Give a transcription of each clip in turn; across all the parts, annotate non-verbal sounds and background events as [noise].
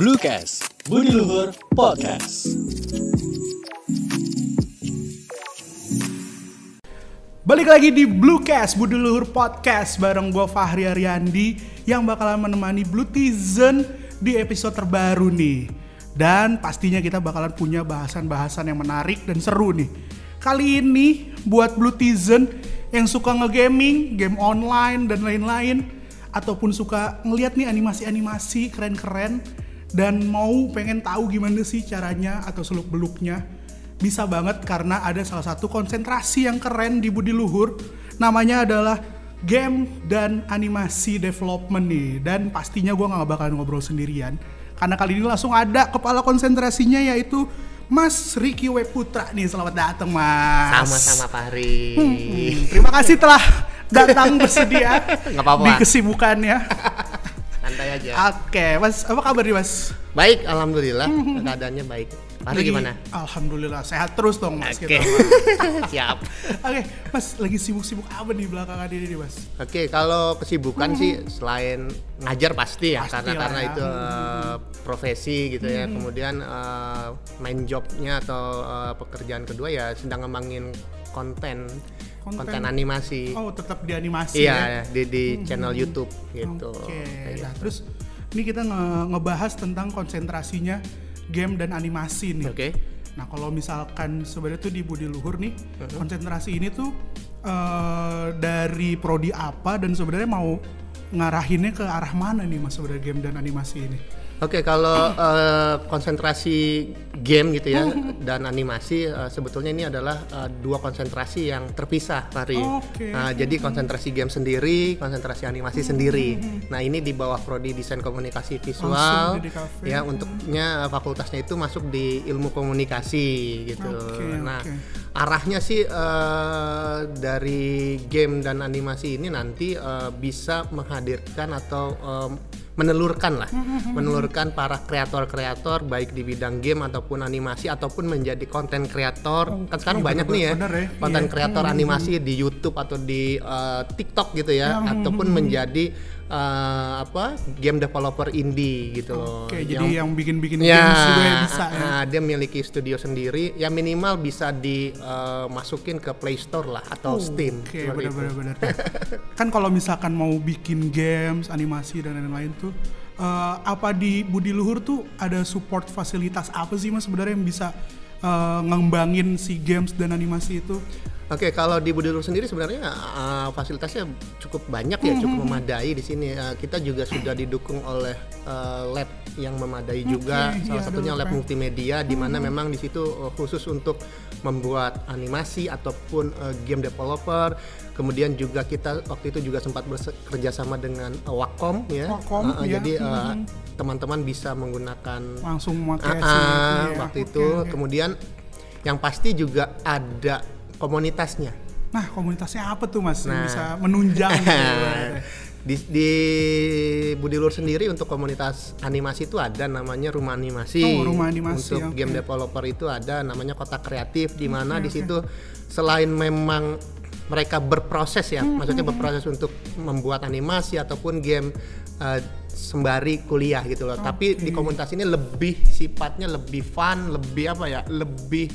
Bluecast, Budi Luhur Podcast. Balik lagi di Bluecast, Budi Luhur Podcast bareng gue Fahri Ariandi yang bakalan menemani Blutizen di episode terbaru nih. Dan pastinya kita bakalan punya bahasan-bahasan yang menarik dan seru nih. Kali ini buat Blutizen yang suka ngegaming, game online dan lain-lain ataupun suka ngeliat nih animasi-animasi keren-keren dan mau pengen tahu gimana sih caranya atau seluk beluknya bisa banget karena ada salah satu konsentrasi yang keren di Budi Luhur. Namanya adalah game dan animasi development nih. Dan pastinya gue nggak bakalan ngobrol sendirian. Karena kali ini langsung ada kepala konsentrasinya yaitu Mas Riki W Putra nih. Selamat datang Mas. Sama-sama Fahri. Hmm, terima kasih telah datang bersedia [laughs] Nggak apa-apa. di kesibukannya [laughs] Santai aja. oke Mas apa kabar nih Mas Baik, alhamdulillah [laughs] keadaannya baik. Fahri Lagi- gimana? Alhamdulillah sehat terus dong Mas Oke. kita. [laughs] Siap. Oke, Mas lagi sibuk-sibuk apa nih belakangan ini nih, Mas? Oke, kalau kesibukan sih selain ngajar pasti ya Pasti karena lah karena ya. itu eh, profesi gitu ya. Kemudian eh, main jobnya atau eh, pekerjaan kedua ya sedang ngembangin konten Konten. konten, animasi. Oh, tetap di animasi ya. iya, di di channel YouTube gitu. Oke. Kayak Nah, gitu. terus ini kita nge- ngebahas tentang konsentrasinya game dan animasi nih. Oke. Nah, kalau misalkan sebenarnya tuh di Budi Luhur nih, Mm-hmm. konsentrasi ini tuh eh, dari prodi apa dan sebenarnya mau ngarahinnya ke arah mana nih Mas sebenarnya game dan animasi ini? Oke, kalau eh, konsentrasi game gitu ya [laughs] dan animasi eh, sebetulnya ini adalah eh, dua konsentrasi yang terpisah, Fahri. Oke. Nah, jadi konsentrasi game sendiri, konsentrasi animasi sendiri. Nah, ini di bawah prodi desain komunikasi visual. Ya, untuknya eh, fakultasnya itu masuk di ilmu komunikasi gitu. Oke, nah, arahnya sih eh, dari game dan animasi ini nanti eh, bisa menghadirkan atau em, menelurkan lah, menelurkan para kreator-kreator baik di bidang game ataupun animasi ataupun menjadi konten kreator. kan sekarang banyak nih ya, bener ya, konten iya. kreator animasi di YouTube atau di eh, TikTok gitu ya, ataupun menjadi eh, apa game developer indie gitu loh. Oke, jadi yang bikin-bikin Ya, games juga ya bisa ya. ah, dia memiliki studio sendiri, ya minimal bisa dimasukin ke Play Store lah atau Steam. Oke, itu. benar-benar. [laughs] kan kalau misalkan mau bikin games, animasi dan lain-lain tuh, eh, apa di Budi Luhur tuh ada support fasilitas apa sih mas sebenarnya yang bisa eh, ngembangin si games dan animasi itu? Oke, kalau di Budi Luhur sendiri sebenarnya uh, fasilitasnya cukup banyak ya, cukup memadai di sini. Uh, kita juga sudah didukung oleh uh, lab yang memadai juga. iya, Salah ada satunya lab lab. multimedia, di mana memang di situ uh, khusus untuk membuat animasi ataupun uh, game developer. Kemudian juga kita waktu itu juga sempat bekerja sama dengan uh, Wacom ya. Wacom, Uh, uh, ya. Jadi uh, teman-teman bisa menggunakan Langsung itu ah, ya. waktu Oke, itu oke. kemudian yang pasti juga ada komunitasnya Nah, komunitasnya apa tuh mas yang Nah. bisa menunjang? [laughs] gitu? di, di Budi Luhur sendiri untuk komunitas animasi itu ada namanya rumah animasi Oh, rumah animasi, untuk oke. game developer itu ada namanya kotak kreatif di mana Oke, di situ selain memang mereka berproses ya Hmm, maksudnya berproses untuk membuat animasi ataupun game eh, sembari kuliah gitu loh tapi di komunitas ini lebih sifatnya lebih fun lebih apa ya lebih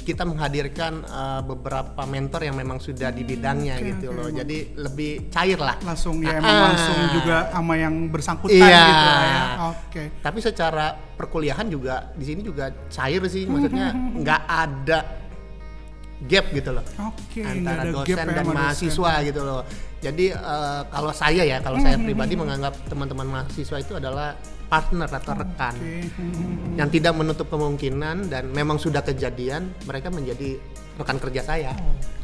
kita menghadirkan eh, beberapa mentor yang memang sudah di bidangnya oke, gitu oke, loh emang. jadi lebih cair lah langsung ya Ah, emang ah. langsung juga sama yang bersangkutan Iya. gitu lah ya. Oke. tapi secara perkuliahan juga di sini juga cair sih maksudnya [laughs] nggak ada gap gitu loh nggak antara dosen gap ya dan mahasiswa gitu loh jadi eh, kalau saya ya kalau saya pribadi menganggap teman-teman mahasiswa itu adalah partner atau rekan hmm. yang tidak menutup kemungkinan dan memang sudah kejadian mereka menjadi rekan kerja saya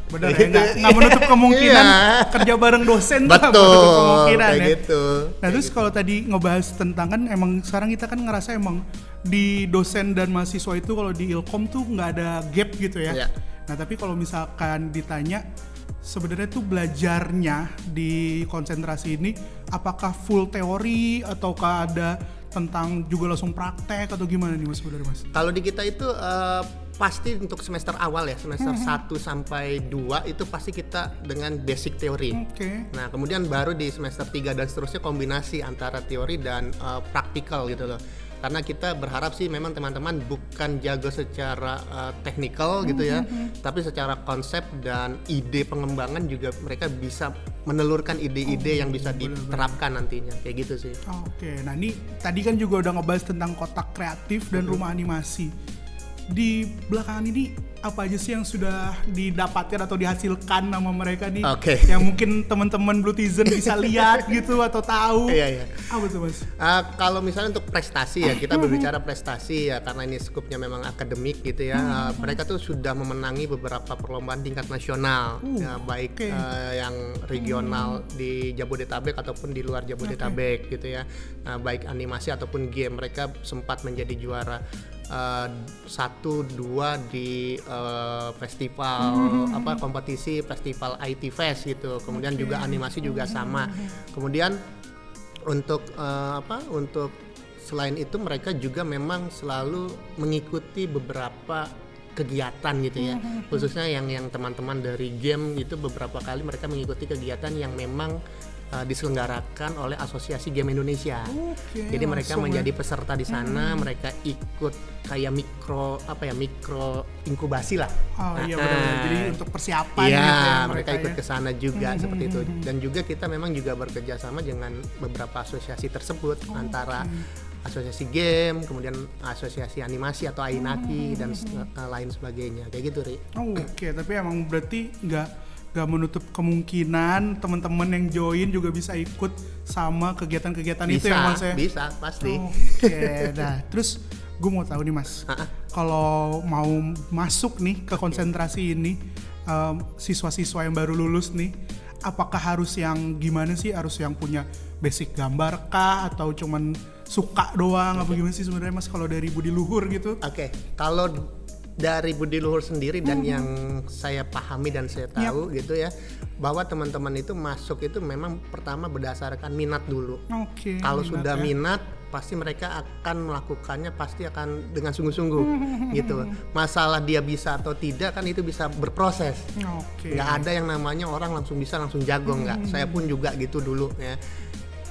Bener ya, [laughs] nggak, nggak menutup kemungkinan Iya. [laughs] kerja bareng dosen tuh betul menutup kemungkinan kayak ya. gitu Nah terus kalau tadi ngebahas tentang kan emang sekarang kita kan ngerasa emang di dosen dan mahasiswa itu kalau di ilkom tuh nggak ada gap gitu ya. Iya. Nah tapi kalau misalkan ditanya sebenarnya tuh belajarnya di konsentrasi ini apakah full teori ataukah ada tentang juga langsung praktek atau gimana nih mas sebenarnya mas? Kalau di kita itu eh, pasti untuk semester awal ya, semester 1 sampai 2 itu pasti kita dengan basic teori. Oke. Nah, kemudian baru di semester 3 dan seterusnya kombinasi antara teori dan eh, praktikal gitu loh. Karena kita berharap sih memang teman-teman bukan jago secara uh, teknikal gitu ya tapi secara konsep dan ide pengembangan juga mereka bisa menelurkan ide-ide yang bisa diterapkan nantinya. Kayak gitu sih. Oke, nah ini tadi kan juga udah ngebahas tentang kotak kreatif dan rumah animasi. Di belakangan ini apa aja sih yang sudah didapatkan atau dihasilkan nama mereka nih? Oke. [laughs] Yang mungkin teman-teman Bluetizen bisa [laughs] lihat gitu atau tahu. Iya, iya. Apa tuh mas? Uh, kalau misalnya untuk prestasi ya kita [laughs] berbicara prestasi ya karena ini skupnya memang akademik gitu ya uh, mereka tuh sudah memenangi beberapa perlombaan tingkat nasional Uh, ya, baik oke. uh, yang regional di Jabodetabek ataupun di luar Jabodetabek gitu ya Uh, baik animasi ataupun game mereka sempat menjadi juara uh, satu dua di uh, festival apa kompetisi festival IT Fest gitu. Kemudian juga animasi juga sama. Kemudian untuk eh, apa untuk selain itu mereka juga memang selalu mengikuti beberapa kegiatan gitu ya. Khususnya yang yang teman-teman dari game itu beberapa kali mereka mengikuti kegiatan yang memang eh, diselenggarakan oleh Asosiasi Game Indonesia Oke, jadi mereka langsung ya. menjadi peserta di sana mereka ikut kayak mikro apa ya mikro inkubasi lah Oh iya Nah, benar. Jadi untuk persiapan Iya, gitu ya mereka ikut ya. ke sana juga seperti itu. Dan juga kita memang juga bekerja sama dengan beberapa asosiasi tersebut antara asosiasi game, kemudian asosiasi animasi atau Ainaki dan s- eh, lain sebagainya. Kayak gitu, Ri. Oh, Oke, tapi emang berarti nggak nggak menutup kemungkinan teman-teman yang join juga bisa ikut sama kegiatan-kegiatan itu ya mas ya. bisa, pasti. Oke, nah terus gue mau tahu nih mas, kalau mau masuk nih ke konsentrasi ini em, siswa-siswa yang baru lulus nih, apakah harus yang gimana sih? Harus yang punya basic gambar kah atau cuman suka doang? Apa gimana sih sebenarnya mas kalau dari budi luhur gitu? Oke, kalau dari Budi Luhur sendiri dan yang saya pahami dan saya tahu gitu ya, bahwa teman-teman itu masuk itu memang pertama berdasarkan minat dulu. Oke. Kalau minat sudah ya. minat, pasti mereka akan melakukannya pasti akan dengan sungguh-sungguh gitu. Masalah dia bisa atau tidak kan itu bisa berproses. Oke. Nggak ada yang namanya orang langsung bisa langsung jago nggak. Saya pun juga gitu dulu ya.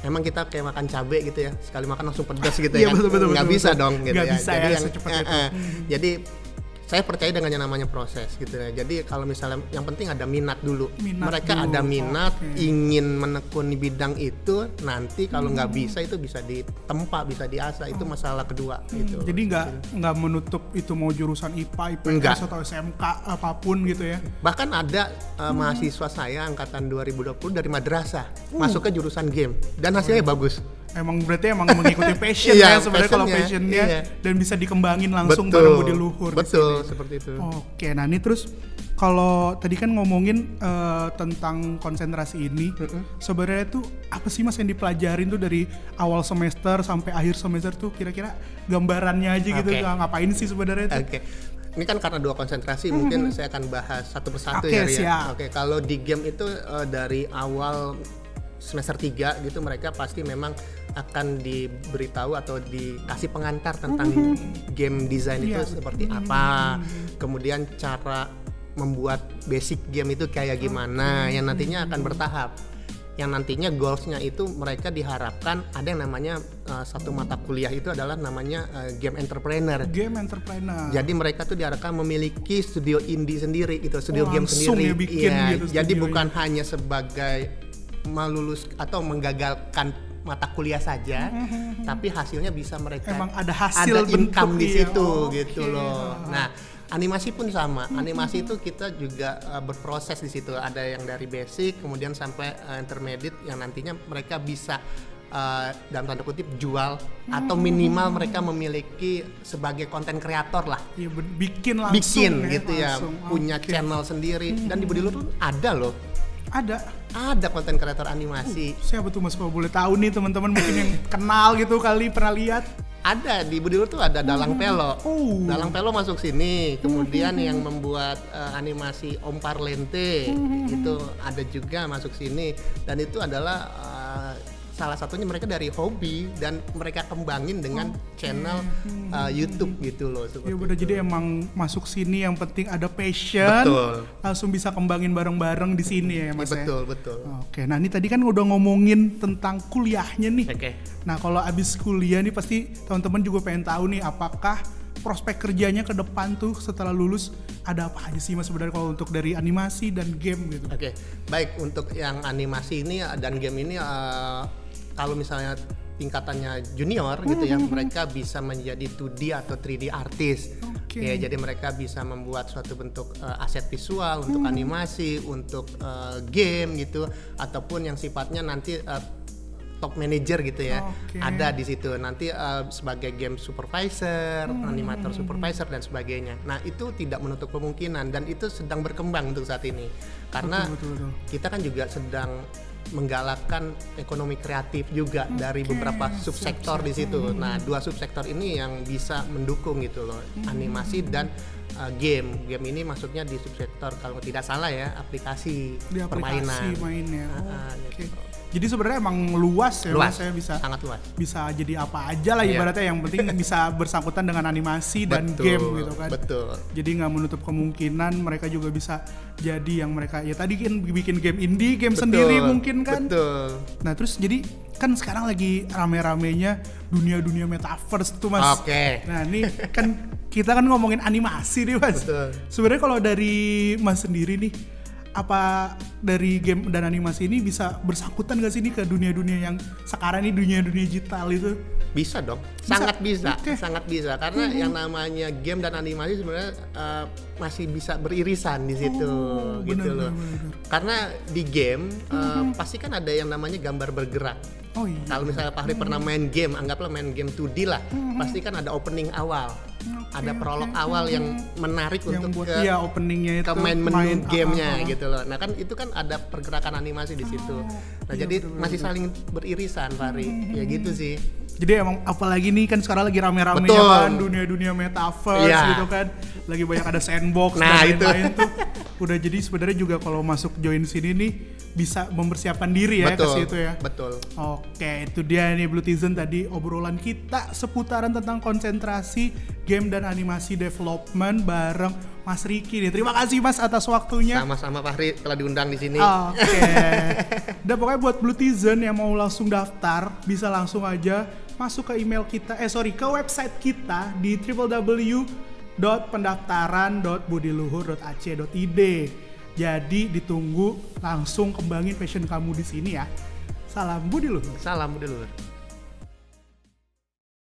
Emang kita kayak makan cabai gitu ya, sekali makan langsung pedas gitu ya kan. betul, betul, nggak betul, bisa betul. dong gitu Nggak ya. bisa jadi ya, yang eh, eh. jadi saya percaya dengan yang namanya proses gitu ya. Jadi kalau misalnya yang penting ada minat dulu. Minat Mereka dulu, ada minat, oke. ingin menekuni bidang itu, nanti kalau nggak bisa itu bisa ditempa, bisa diasah. Itu masalah kedua gitu. Jadi nggak nggak menutup itu mau jurusan IPA, IPS atau SMK apa pun gitu ya. Bahkan ada uh, Hmm. mahasiswa saya angkatan 2020 dari madrasah Uh. masuk ke jurusan game dan hasilnya bagus. Emang berarti emang mengikuti [laughs] passion Iya, ya sebenarnya kalau passionnya, iya. dan bisa dikembangin langsung Betul. bareng budi luhur. Betul, sini. seperti itu. Oke, nah ini terus kalau tadi kan ngomongin eh, tentang konsentrasi ini, sebenarnya tuh apa sih mas yang dipelajarin tuh dari awal semester sampai akhir semester tuh kira-kira gambarannya aja gitu Oke. nggak ngapain sih sebenarnya tuh? Oke. Ini kan karena dua konsentrasi, mungkin saya akan bahas satu persatu Oke, ya, Ria. siap. Oke, kalau di game itu eh, dari awal semester 3 gitu mereka pasti memang akan diberitahu atau dikasih pengantar tentang game design itu Iya. seperti apa. Kemudian cara membuat basic game itu kayak gimana yang nantinya akan bertahap. Yang nantinya goalsnya itu mereka diharapkan ada yang namanya eh, satu mata kuliah itu adalah namanya eh, game entrepreneur. Game entrepreneur. Jadi mereka tuh diharapkan memiliki studio indie sendiri gitu, studio Oh, game sendiri. ya bikin Iya, gitu jadi bukan hanya sebagai melulus atau menggagalkan mata kuliah saja, tapi hasilnya bisa mereka Emang ada hasil ada income di iya. situ Oh, gitu oke. loh. Nah, animasi pun sama. Animasi itu kita juga uh, berproses di situ. Ada yang dari basic, kemudian sampai uh, intermediate yang nantinya mereka bisa uh, dalam tanda kutip jual atau minimal mereka memiliki sebagai konten kreator lah ben- bikin langsung bikin ya, gitu ya langsung. punya Oke. channel sendiri dan di tuh ada loh Ada. ada konten kreator animasi Siapa tuh mas kalau boleh tahu nih teman-teman mungkin yang [laughs] kenal gitu kali pernah lihat. ada di Budi Luhur tuh ada Dalang Pelo Oh. Dalang Pelo masuk sini kemudian yang membuat eh, animasi Om Parlente itu ada juga masuk sini dan itu adalah eh, salah satunya mereka dari hobi dan mereka kembangin dengan channel uh, YouTube gitu loh. seperti Ya udah jadi emang masuk sini yang penting ada passion, Betul. langsung bisa kembangin bareng-bareng di sini ya mas ya. betul betul. Oke, nah ini tadi kan udah ngomongin tentang kuliahnya nih. Oke. Nah kalau abis kuliah nih pasti teman-teman juga pengen tahu nih apakah prospek kerjanya ke depan tuh setelah lulus ada apa aja sih mas sebenarnya kalau untuk dari animasi dan game gitu. Oke, baik untuk yang animasi ini dan game ini uh, kalau misalnya tingkatannya junior gitu ya, mereka bisa menjadi 2D atau 3D artist. Oke. Ya, jadi mereka bisa membuat suatu bentuk uh, aset visual untuk animasi, untuk uh, game gitu, ataupun yang sifatnya nanti uh, top manager gitu ya, Oke. ada di situ. Nanti uh, sebagai game supervisor, Hmm. animator supervisor dan sebagainya. Nah itu tidak menutup kemungkinan dan itu sedang berkembang untuk saat ini, karena Betul, betul, betul. kita kan juga sedang menggalakkan ekonomi kreatif juga dari beberapa subsektor di situ. Nah, dua subsektor ini yang bisa mendukung gitu loh, animasi dan uh, game. Game ini maksudnya di subsektor kalau tidak salah ya, aplikasi, Di aplikasi permainan. mainnya. Ah, ah, Oke. gitu. Jadi sebenarnya emang luas ya Luas, mas ya bisa sangat luas. bisa jadi apa aja lah Iya. ibaratnya yang penting [laughs] bisa bersangkutan dengan animasi dan Betul, game gitu kan. Betul. Jadi nggak menutup kemungkinan mereka juga bisa jadi yang mereka ya tadi kan bikin game indie, game sendiri Betul, mungkin kan. Betul. Nah terus jadi kan sekarang lagi rame-ramenya dunia-dunia metaverse tuh mas. Oke. Nah ini kan kita kan ngomongin animasi nih mas. Betul. Sebenarnya kalau dari mas sendiri nih apa dari game dan animasi ini bisa bersangkutan gak sih nih ke dunia-dunia yang sekarang ini dunia-dunia digital itu? Bisa dong, Bisa? sangat bisa, Oke. sangat bisa karena yang namanya game dan animasi sebenarnya uh, masih bisa beririsan di situ Oh, gitu benar, loh. benar, benar. Karena di game uh, pasti kan ada yang namanya gambar bergerak. Oh iya. Kalau misalnya Pak Hari pernah main game, anggaplah main game 2D lah, pasti kan ada opening awal, ada prolog awal yang menarik yang untuk buat ke iya openingnya itu ke main menu ah, gamenya ah, gitu loh. Nah kan itu kan ada pergerakan animasi di situ. Nah iya, jadi betul, masih saling beririsan, Fahri. Ya gitu sih. Jadi emang apalagi nih kan sekarang lagi rame-ramenya Betul. kan dunia-dunia metaverse Iya. gitu kan. Lagi banyak ada sandbox Nah, dan lain-lain tuh. Udah jadi sebenarnya juga kalau masuk join sini nih bisa mempersiapkan diri ya betul. ke situ ya. Betul. Oke, itu dia nih Blue Tizen tadi obrolan kita seputaran tentang konsentrasi game dan animasi development bareng Mas Riki nih. Terima kasih Mas atas waktunya. Sama-sama Fahri telah diundang di sini. Oke. [laughs] Dan pokoknya buat Blue Tizen yang mau langsung daftar bisa langsung aja masuk ke email kita eh sorry ke website kita di www.pendaftaran.budiluhur.ac.id. Jadi ditunggu langsung kembangin passion kamu di sini ya. Salam Budi Luhur. Salam dulu.